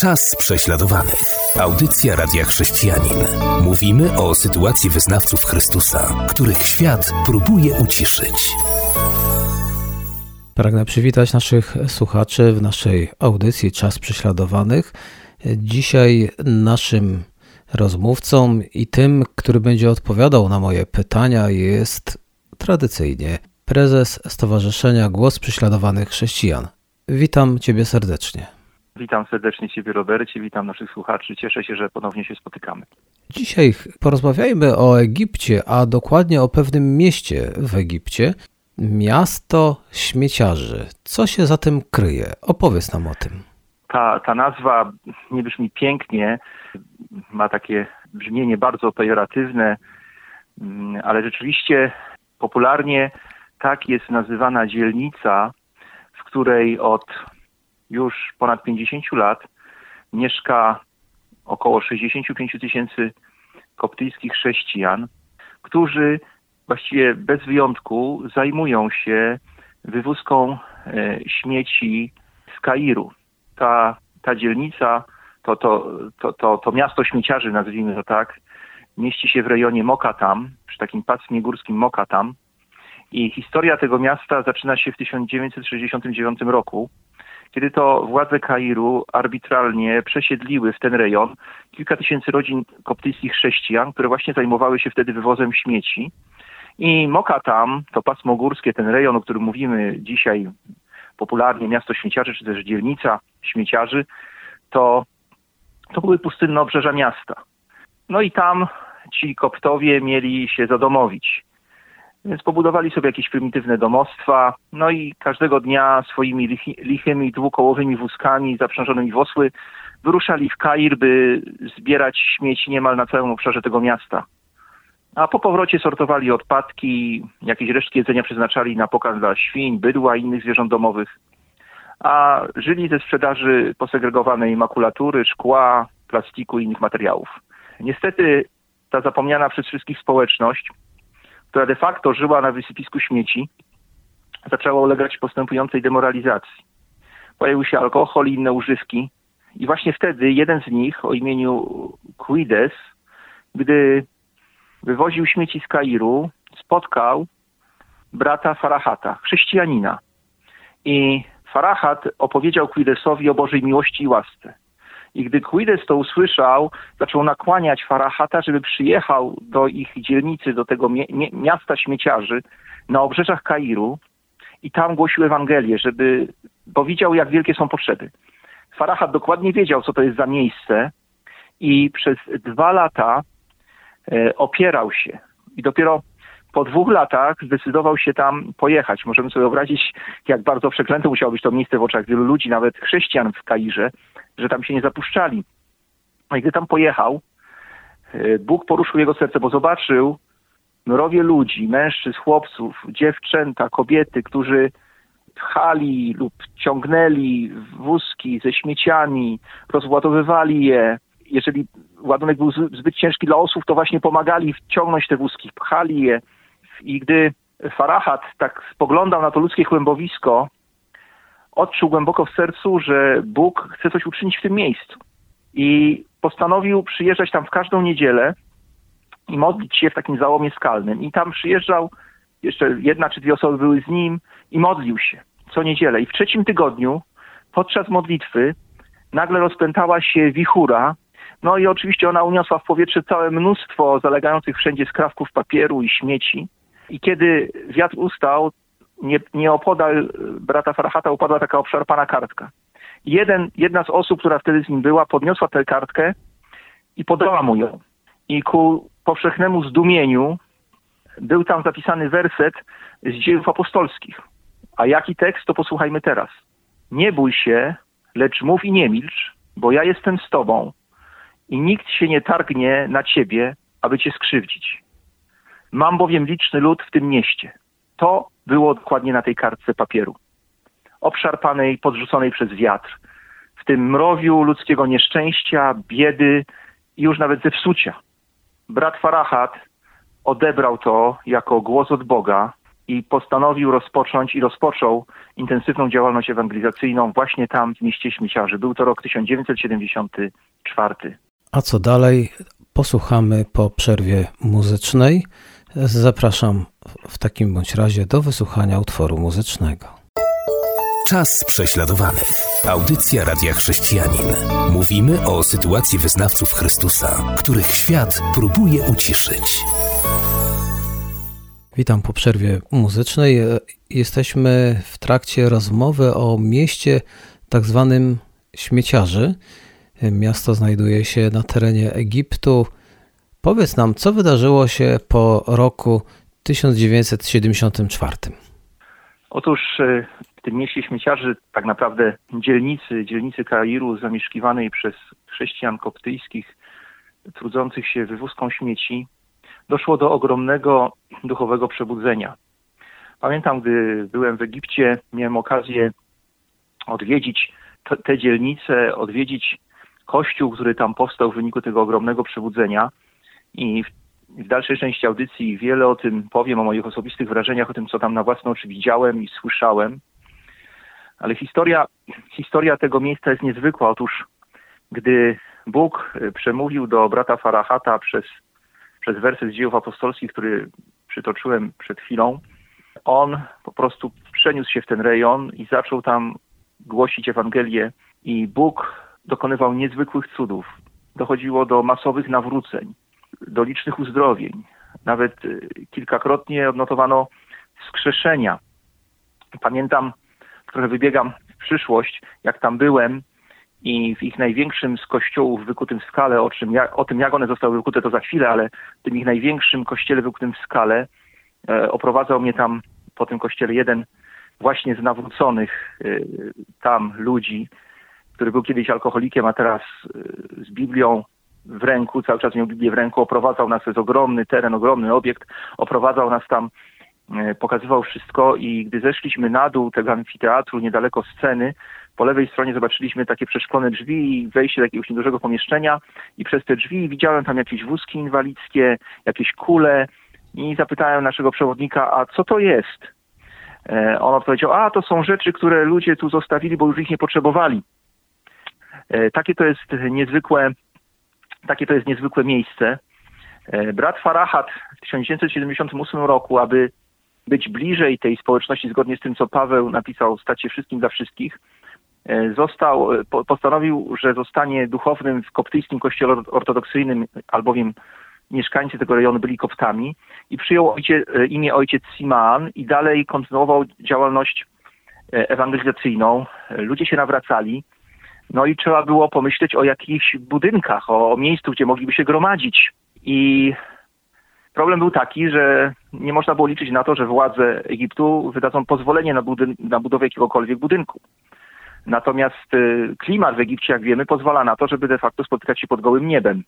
Czas prześladowanych. Audycja Radia Chrześcijanin. Mówimy o sytuacji wyznawców Chrystusa, których świat próbuje uciszyć. Pragnę przywitać naszych słuchaczy w naszej audycji Czas Prześladowanych. Dzisiaj naszym rozmówcą i tym, który będzie odpowiadał na moje pytania, jest tradycyjnie prezes Stowarzyszenia Głos Prześladowanych Chrześcijan. Witam Ciebie serdecznie. Witam serdecznie Ciebie, Robercie, witam naszych słuchaczy. Cieszę się, że ponownie się spotykamy. Dzisiaj porozmawiajmy o Egipcie, a dokładnie o pewnym mieście w Egipcie. Miasto śmieciarzy. Co się za tym kryje? Opowiedz nam o tym. Ta, ta nazwa nie brzmi pięknie, ma takie brzmienie bardzo pejoratywne, mm, ale rzeczywiście popularnie tak jest nazywana dzielnica, w której od już ponad 50 lat mieszka około 65 tysięcy koptyjskich chrześcijan, którzy właściwie bez wyjątku zajmują się wywózką e, śmieci z Kairu. Ta, ta dzielnica, to, to, to, to, to miasto śmieciarzy, nazwijmy to tak, mieści się w rejonie Mokatam, przy takim pasmie górskim Mokatam. I historia tego miasta zaczyna się w 1969 roku, kiedy to władze Kairu arbitralnie przesiedliły w ten rejon kilka tysięcy rodzin koptyjskich chrześcijan, które właśnie zajmowały się wtedy wywozem śmieci. I Mokatam, to pasmo górskie, ten rejon, o którym mówimy dzisiaj popularnie, miasto śmieciarzy, czy też dzielnica śmieciarzy, to, to były pustynne obrzeża miasta. No i tam ci koptowie mieli się zadomowić. Więc pobudowali sobie jakieś prymitywne domostwa, no i każdego dnia swoimi lichy, lichymi dwukołowymi wózkami zaprzężonymi w osły wyruszali w Kair, by zbierać śmieci niemal na całym obszarze tego miasta. A po powrocie sortowali odpadki, jakieś resztki jedzenia przeznaczali na pokaz dla świń, bydła i innych zwierząt domowych. A żyli ze sprzedaży posegregowanej makulatury, szkła, plastiku i innych materiałów. Niestety ta zapomniana przez wszystkich społeczność która de facto żyła na wysypisku śmieci, zaczęła ulegać postępującej demoralizacji. Pojawił się alkohol i inne używki. I właśnie wtedy jeden z nich o imieniu Quides, gdy wywoził śmieci z Kairu, spotkał brata Farahata, chrześcijanina. I Farahat opowiedział Quidesowi o Bożej miłości i łasce. I gdy Quides to usłyszał, zaczął nakłaniać Farahata, żeby przyjechał do ich dzielnicy, do tego miasta śmieciarzy na obrzeżach Kairu i tam głosił Ewangelię, żeby, bo widział, jak wielkie są potrzeby. Farahat dokładnie wiedział, co to jest za miejsce i przez dwa lata e, opierał się. I dopiero po dwóch latach zdecydował się tam pojechać. Możemy sobie wyobrazić, jak bardzo przeklęte musiało być to miejsce w oczach wielu ludzi, nawet chrześcijan w Kairze, że tam się nie zapuszczali. No i gdy tam pojechał, e, Bóg poruszył jego serce, bo zobaczył mrowie ludzi, mężczyzn, chłopców, dziewczęta, kobiety, którzy pchali lub ciągnęli wózki ze śmieciami, rozładowywali je. Jeżeli ładunek był zbyt ciężki dla osób, to właśnie pomagali wciągnąć te wózki, pchali je. I gdy Farahat tak spoglądał na to ludzkie kłębowisko, odczuł głęboko w sercu, że Bóg chce coś uczynić w tym miejscu. I postanowił przyjeżdżać tam w każdą niedzielę i modlić się w takim załomie skalnym. I tam przyjeżdżał, jeszcze jedna czy dwie osoby były z nim i modlił się co niedzielę. I w trzecim tygodniu, podczas modlitwy, nagle rozpętała się wichura. No i oczywiście ona uniosła w powietrze całe mnóstwo zalegających wszędzie skrawków papieru i śmieci. I kiedy wiatr ustał, nie, nieopodal brata Farhata upadła taka obszarpana kartka. Jeden, jedna z osób, która wtedy z nim była, podniosła tę kartkę i podała mu ją. I ku powszechnemu zdumieniu był tam zapisany werset z dziejów apostolskich. A jaki tekst, to posłuchajmy teraz. Nie bój się, lecz mów i nie milcz, bo ja jestem z tobą i nikt się nie targnie na ciebie, aby cię skrzywdzić. Mam bowiem liczny lud w tym mieście. To było dokładnie na tej kartce papieru. Obszarpanej, podrzuconej przez wiatr. W tym mrowiu ludzkiego nieszczęścia, biedy i już nawet zepsucia. Brat Farahat odebrał to jako głos od Boga i postanowił rozpocząć i rozpoczął intensywną działalność ewangelizacyjną właśnie tam w mieście Śmieciarzy. Był to rok 1974. A co dalej? Posłuchamy po przerwie muzycznej. Zapraszam w takim bądź razie do wysłuchania utworu muzycznego. Czas prześladowanych. Audycja Radia Chrześcijanin. Mówimy o sytuacji wyznawców Chrystusa, których świat próbuje uciszyć. Witam po przerwie muzycznej. Jesteśmy w trakcie rozmowy o mieście tak zwanym śmieciarzy. Miasto znajduje się na terenie Egiptu. Powiedz nam, co wydarzyło się po roku 1974? Otóż e, w tym mieście śmieciarzy, tak naprawdę dzielnicy, dzielnicy Kairu zamieszkiwanej przez chrześcijan koptyjskich, trudzących się wywózką śmieci, doszło do ogromnego duchowego przebudzenia. Pamiętam, gdy byłem w Egipcie, miałem okazję odwiedzić te dzielnice, odwiedzić kościół, który tam powstał w wyniku tego ogromnego przebudzenia. I w dalszej części audycji wiele o tym powiem, o moich osobistych wrażeniach, o tym, co tam na własne oczy widziałem i słyszałem. Ale historia, historia tego miejsca jest niezwykła. Otóż, gdy Bóg przemówił do brata Farahata przez przez werset z dziejów apostolskich, który przytoczyłem przed chwilą, on po prostu przeniósł się w ten rejon i zaczął tam głosić Ewangelię i Bóg dokonywał niezwykłych cudów. Dochodziło do masowych nawróceń, do licznych uzdrowień. Nawet y, kilkakrotnie odnotowano wskrzeszenia. Pamiętam, trochę wybiegam w przyszłość, jak tam byłem i w ich największym z kościołów wykutym w skale, o, czym, o tym jak one zostały wykute to za chwilę, ale w tym ich największym kościele wykutym w skale e, oprowadzał mnie tam po tym kościele jeden właśnie z nawróconych e, tam ludzi, który był kiedyś alkoholikiem, a teraz e, z Biblią w ręku, cały czas miał Biblię w ręku, oprowadzał nas, to jest ogromny teren, ogromny obiekt, oprowadzał nas tam, e, pokazywał wszystko i gdy zeszliśmy na dół tego amfiteatru, niedaleko sceny, po lewej stronie zobaczyliśmy takie przeszklone drzwi i wejście do jakiegoś niedużego pomieszczenia i przez te drzwi widziałem tam jakieś wózki inwalidzkie, jakieś kule i zapytałem naszego przewodnika, a co to jest? E, on odpowiedział, a to są rzeczy, które ludzie tu zostawili, bo już ich nie potrzebowali. E, takie to jest niezwykłe, takie to jest niezwykłe miejsce. E, brat Farahat w 1978 roku, aby być bliżej tej społeczności, zgodnie z tym, co Paweł napisał, stać się wszystkim dla wszystkich, E, został, postanowił, że zostanie duchownym w koptyjskim kościele ortodoksyjnym, albowiem mieszkańcy tego rejonu byli koptami i przyjął ojcie, imię ojciec Simaan i dalej kontynuował działalność ewangelizacyjną. Ludzie się nawracali. No i trzeba było pomyśleć o jakichś budynkach, o, o miejscu, gdzie mogliby się gromadzić. I problem był taki, że nie można było liczyć na to, że władze Egiptu wydadzą pozwolenie na, budyn- na budowę jakiegokolwiek budynku. Natomiast y, klimat w Egipcie, jak wiemy, pozwala na to, żeby de facto spotykać się pod gołym niebem.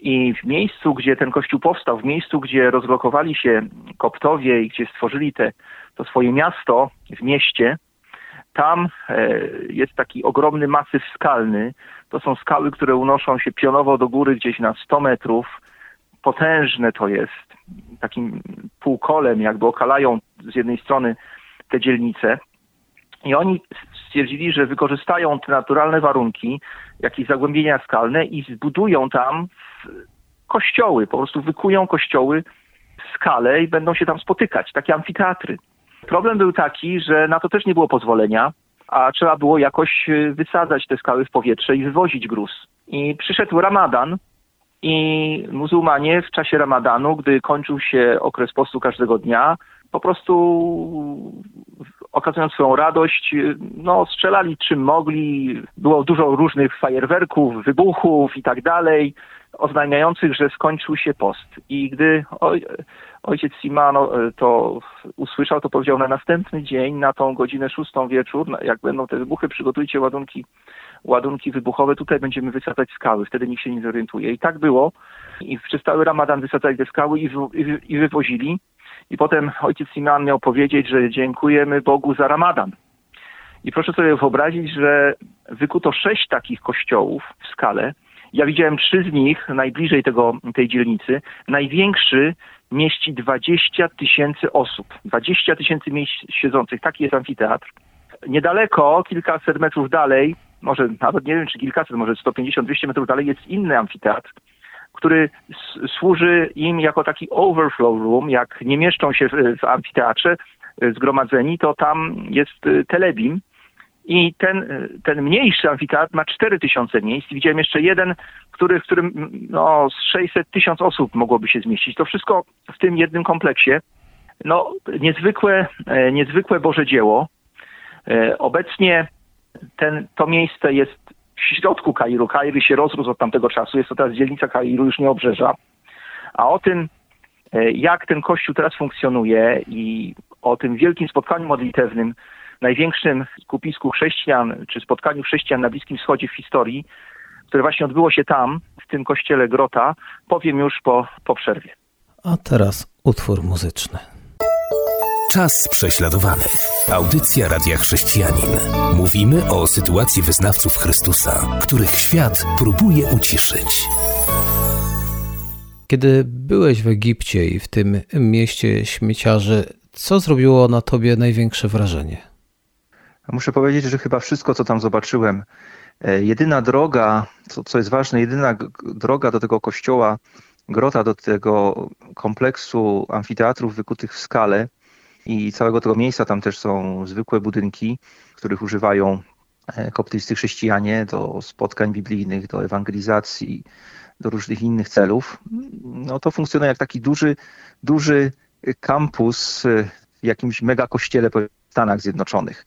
I w miejscu, gdzie ten kościół powstał, w miejscu, gdzie rozlokowali się koptowie i gdzie stworzyli te, to swoje miasto w mieście, tam e, jest taki ogromny masyw skalny. To są skały, które unoszą się pionowo do góry gdzieś na 100 metrów. Potężne to jest. Takim półkolem jakby okalają z jednej strony te dzielnice. I oni stwierdzili, że wykorzystają te naturalne warunki, jakieś zagłębienia skalne i zbudują tam kościoły, po prostu wykują kościoły w skale i będą się tam spotykać, takie amfiteatry. Problem był taki, że na to też nie było pozwolenia, a trzeba było jakoś y, wysadzać te skały w powietrze i wywozić gruz. I przyszedł Ramadan i muzułmanie w czasie Ramadanu, gdy kończył się okres postu każdego dnia, po prostu okazując swoją radość, no strzelali czym mogli. Było dużo różnych fajerwerków, wybuchów i tak dalej, oznajmiających, że skończył się post. I gdy ojciec Simano e, to usłyszał, to powiedział na następny dzień, na tą godzinę szóstą wieczór, jak będą te wybuchy, przygotujcie ładunki, ładunki wybuchowe, tutaj będziemy wysadzać skały, wtedy nikt się nie zorientuje. I tak było. I przez cały ramadan wysadzali te skały i, i, wywozili. I potem ojciec Simeon miał powiedzieć, że dziękujemy Bogu za Ramadan. I proszę sobie wyobrazić, że wykuto sześć takich kościołów w skale. Ja widziałem trzy z nich najbliżej tego, tej dzielnicy. Największy mieści 20 tysięcy osób. 20 tysięcy miejsc siedzących. Taki jest amfiteatr. Niedaleko, kilkaset metrów dalej, może nawet nie wiem czy kilkaset, może 150-200 metrów dalej jest inny amfiteatr, który służy im jako taki overflow room. Jak nie mieszczą się w, w amfiteatrze y, zgromadzeni, to tam jest y, telebim. I ten, ten mniejszy amfiteatr ma 4000 miejsc. Widziałem jeszcze jeden, który, w którym no, 600 tysiąc osób mogłoby się zmieścić. To wszystko w tym jednym kompleksie. No, niezwykłe, e, niezwykłe Boże dzieło. E, obecnie ten, to miejsce jest w środku Kairu. Kair się rozrósł od tamtego czasu. Jest to teraz dzielnica Kairu, już nie obrzeża. A o tym, e, jak ten kościół teraz funkcjonuje i o tym wielkim spotkaniu modlitewnym, największym skupisku chrześcijan, czy spotkaniu chrześcijan na Bliskim Wschodzie w historii, które właśnie odbyło się tam, w tym kościele Grota, powiem już po, po przerwie. A teraz utwór muzyczny. Czas prześladowanych. Audycja Radia Chrześcijanin. Mówimy o sytuacji wyznawców Chrystusa, których świat próbuje uciszyć. Kiedy byłeś w Egipcie i w tym mieście śmieciarzy, co zrobiło na tobie największe wrażenie? Muszę powiedzieć, że chyba wszystko, co tam zobaczyłem, e, jedyna droga, co, co jest ważne, jedyna droga do tego kościoła, grota, do tego kompleksu amfiteatrów wykutych w skale, i całego tego miejsca. Tam też są zwykłe budynki, których używają e, koptyjscy chrześcijanie do spotkań biblijnych, do ewangelizacji, do różnych innych celów. No to funkcjonuje jak taki duży, duży kampus w jakimś mega kościele w Stanach Zjednoczonych.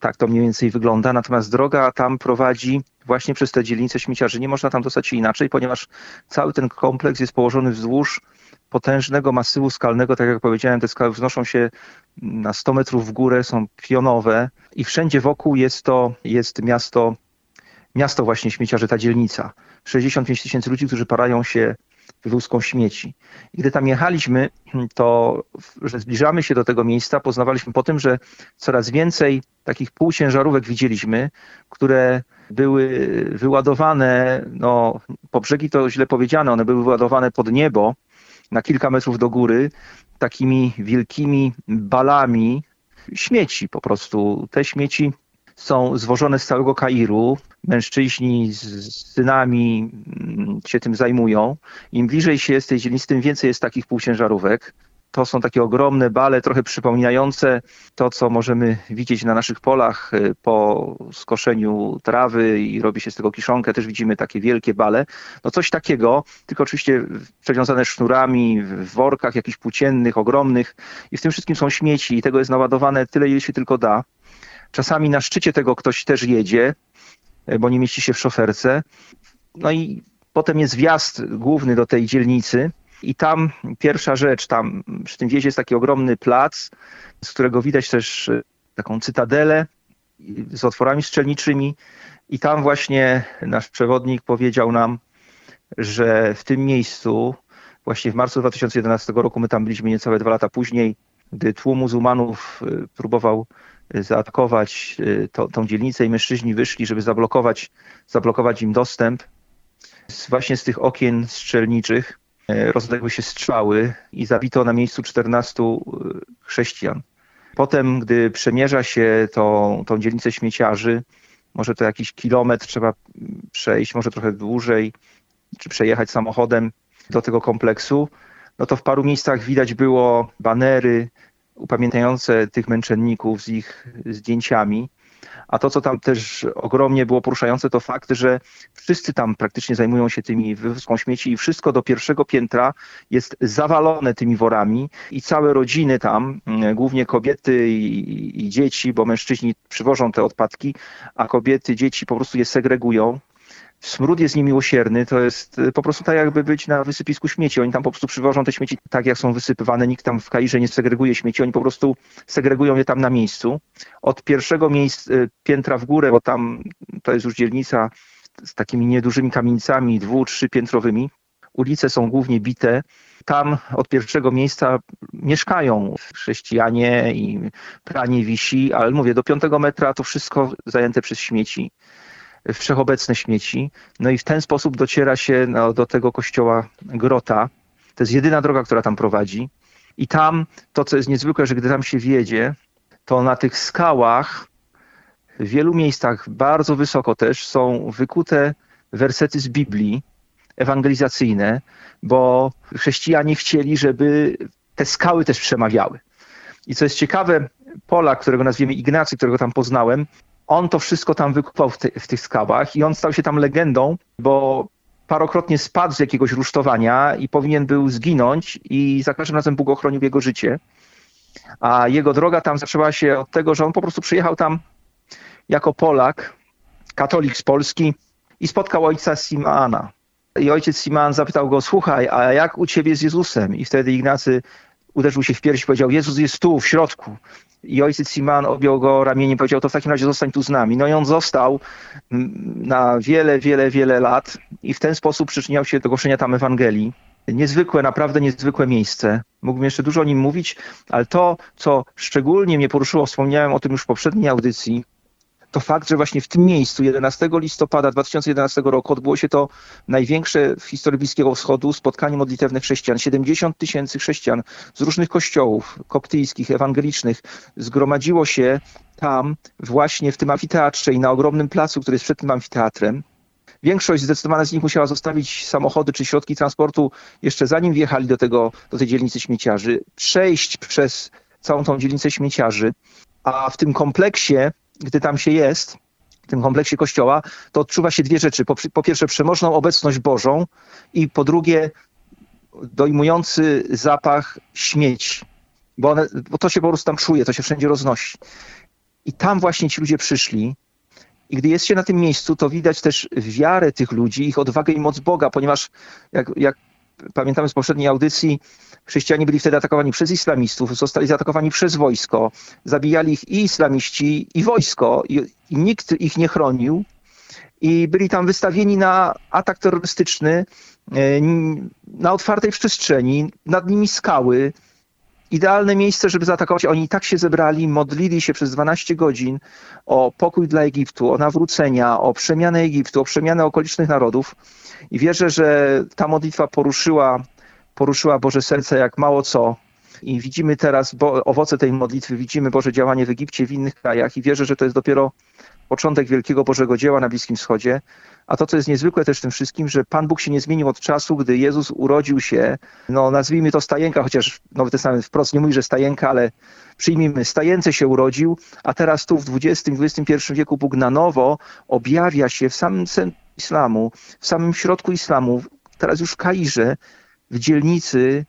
Tak to mniej więcej wygląda. Natomiast droga tam prowadzi właśnie przez te dzielnice śmieciarzy. Nie można tam dostać się inaczej, ponieważ cały ten kompleks jest położony wzdłuż potężnego masywu skalnego, tak jak powiedziałem, te skały wznoszą się na 100 metrów w górę, są pionowe i wszędzie wokół jest to jest miasto, miasto właśnie śmieciarzy, ta dzielnica. 65 tysięcy ludzi, którzy parają się wywózką śmieci. I gdy tam jechaliśmy, to że zbliżamy się do tego miejsca, poznawaliśmy po tym, że coraz więcej takich półciężarówek widzieliśmy, które były wyładowane, no po brzegi to źle powiedziane, one były wyładowane pod niebo, na kilka metrów do góry takimi wielkimi balami śmieci po prostu. Te śmieci są zwożone z całego Kairu. Mężczyźni z synami mm, się tym zajmują. Im bliżej się jest tej dzielnicy, tym więcej jest takich półciężarówek. To są takie ogromne bale, trochę przypominające to, co możemy widzieć na naszych polach y, po skoszeniu trawy i robi się z tego kiszonkę. Też widzimy takie wielkie bale. No coś takiego, tylko oczywiście przewiązane sznurami, w workach jakichś płóciennych, ogromnych. I w tym wszystkim są śmieci i tego jest naładowane tyle, ile się tylko da. Czasami na szczycie tego ktoś też jedzie, y, bo nie mieści się w szoferce. No i potem jest wjazd główny do tej dzielnicy i tam pierwsza rzecz, tam przy tym wiezie jest taki ogromny plac, z którego widać też e, taką cytadelę z otworami strzelniczymi. I tam właśnie nasz przewodnik powiedział nam, że w tym miejscu, właśnie w marcu 2011 roku, my tam byliśmy niecałe dwa lata później, gdy tłum muzułmanów e, próbował e, zaatakować to, tą dzielnicę i mężczyźni wyszli, żeby zablokować, zablokować im dostęp. Właśnie z tych okien strzelniczych E, rozległy się strzały i zabito na miejscu 14 e, chrześcijan. Potem, gdy przemierza się tą, tą dzielnicę śmieciarzy, może to jakiś kilometr trzeba przejść, może trochę dłużej, czy przejechać samochodem do tego kompleksu, no to w paru miejscach widać było banery upamiętniające tych męczenników z ich zdjęciami. A to, co tam też ogromnie było poruszające, to fakt, że wszyscy tam praktycznie zajmują się tymi wywózką śmieci i wszystko do pierwszego piętra jest zawalone tymi worami i całe rodziny tam, mm, głównie kobiety i, i dzieci, bo mężczyźni przywożą te odpadki, a kobiety, dzieci po prostu je segregują Smród jest niemiłosierny, to jest y, po prostu tak jakby być na wysypisku śmieci. Oni tam po prostu przywożą te śmieci tak, jak są wysypywane. Nikt tam w Kairze nie segreguje śmieci, oni po prostu segregują je tam na miejscu. Od pierwszego miejsca, y, piętra w górę, bo tam to jest już dzielnica z takimi niedużymi kamienicami, dwu, trzypiętrowymi. Ulice są głównie bite. Tam od pierwszego miejsca mieszkają chrześcijanie i pranie wisi, ale mówię, do piątego metra to wszystko zajęte przez śmieci wszechobecne śmieci. No i w ten sposób dociera się no, do tego kościoła Grota. To jest jedyna droga, która tam prowadzi. I tam to, co jest niezwykłe, że gdy tam się wiedzie, to na tych skałach w wielu miejscach, bardzo wysoko też, są wykute wersety z Biblii ewangelizacyjne, bo chrześcijanie chcieli, żeby te skały też przemawiały. I co jest ciekawe, Polak, którego nazwiemy Ignacy, którego tam poznałem, on to wszystko tam wykupał w, te, w tych skałach i on stał się tam legendą, bo parokrotnie spadł z jakiegoś rusztowania i powinien był zginąć i za każdym razem Bóg ochronił jego życie. A jego droga tam zaczęła się od tego, że on po prostu przyjechał tam jako Polak, katolik z Polski i spotkał ojca Simana. I ojciec Siman zapytał go, słuchaj, a jak u ciebie z Jezusem? I wtedy Ignacy uderzył się w pierś i powiedział, Jezus jest tu, w środku. I ojciec Siman objął go ramieniem i powiedział, to w takim razie zostań tu z nami. No i on został na wiele, wiele, wiele lat i w ten sposób przyczyniał się do głoszenia tam Ewangelii. Niezwykłe, naprawdę niezwykłe miejsce. Mógłbym jeszcze dużo o nim mówić, ale to, co szczególnie mnie poruszyło, wspomniałem o tym już w poprzedniej audycji, to fakt, że właśnie w tym miejscu 11 listopada 2011 roku odbyło się to największe w historii Bliskiego Wschodu spotkanie modlitewne chrześcijan. 70 tysięcy chrześcijan z różnych kościołów koptyjskich, ewangelicznych zgromadziło się tam właśnie w tym amfiteatrze i na ogromnym placu, który jest przed tym amfiteatrem. Większość zdecydowana z nich musiała zostawić samochody czy środki transportu jeszcze zanim wjechali do, tego, do tej dzielnicy śmieciarzy, przejść przez całą tą dzielnicę śmieciarzy, a w tym kompleksie gdy tam się jest, w tym kompleksie kościoła, to odczuwa się dwie rzeczy. Po, po pierwsze, przemożną obecność Bożą i po drugie, dojmujący zapach śmieci. Bo, one, bo to się po prostu tam czuje, to się wszędzie roznosi. I tam właśnie ci ludzie przyszli. I gdy jest się na tym miejscu, to widać też wiarę tych ludzi, ich odwagę i moc Boga, ponieważ jak, jak pamiętamy z poprzedniej audycji, Chrześcijanie byli wtedy atakowani przez islamistów, zostali zaatakowani przez wojsko. Zabijali ich i islamiści, i wojsko, i, i nikt ich nie chronił. I byli tam wystawieni na atak terrorystyczny e, na otwartej przestrzeni, nad nimi skały. Idealne miejsce, żeby zaatakować. Oni i tak się zebrali, modlili się przez 12 godzin o pokój dla Egiptu, o nawrócenia, o przemianę Egiptu, o przemianę okolicznych narodów. I wierzę, że ta modlitwa poruszyła poruszyła Boże serce jak mało co. I widzimy teraz bo, owoce tej modlitwy, widzimy Boże działanie w Egipcie, w innych krajach i wierzę, że to jest dopiero początek wielkiego Bożego dzieła na Bliskim Wschodzie. A to, co jest niezwykłe też w tym wszystkim, że Pan Bóg się nie zmienił od czasu, gdy Jezus urodził się, no nazwijmy to stajenka, chociaż Nowy Testament wprost nie mówi, że stajenka, ale przyjmijmy, stajence się urodził, a teraz tu w XX, XXI wieku Bóg na nowo objawia się w samym centrum islamu, w samym środku islamu, teraz już w Kairze, w dzielnicy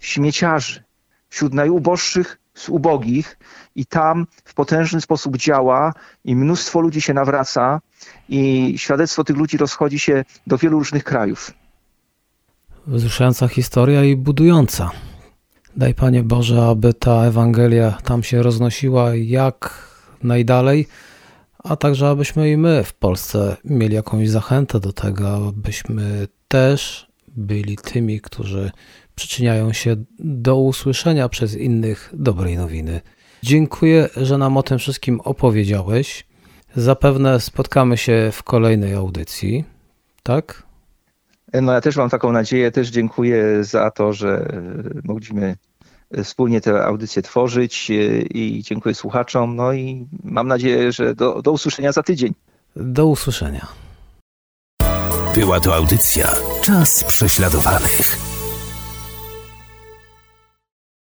śmieciarzy, wśród najuboższych z ubogich i tam w potężny sposób działa i mnóstwo ludzi się nawraca i świadectwo tych ludzi rozchodzi się do wielu różnych krajów. Wzruszająca historia i budująca. Daj Panie Boże, aby ta Ewangelia tam się roznosiła jak najdalej, a także abyśmy i my w Polsce mieli jakąś zachętę do tego, abyśmy też byli tymi, którzy przyczyniają się do usłyszenia przez innych dobrej nowiny. Dziękuję, że nam o tym wszystkim opowiedziałeś. Zapewne spotkamy się w kolejnej audycji, tak? No ja też mam taką nadzieję, też dziękuję za to, że mogliśmy wspólnie tę audycję tworzyć i dziękuję słuchaczom. No i mam nadzieję, że do, do usłyszenia za tydzień. Do usłyszenia. Była to audycja Czas prześladowanych.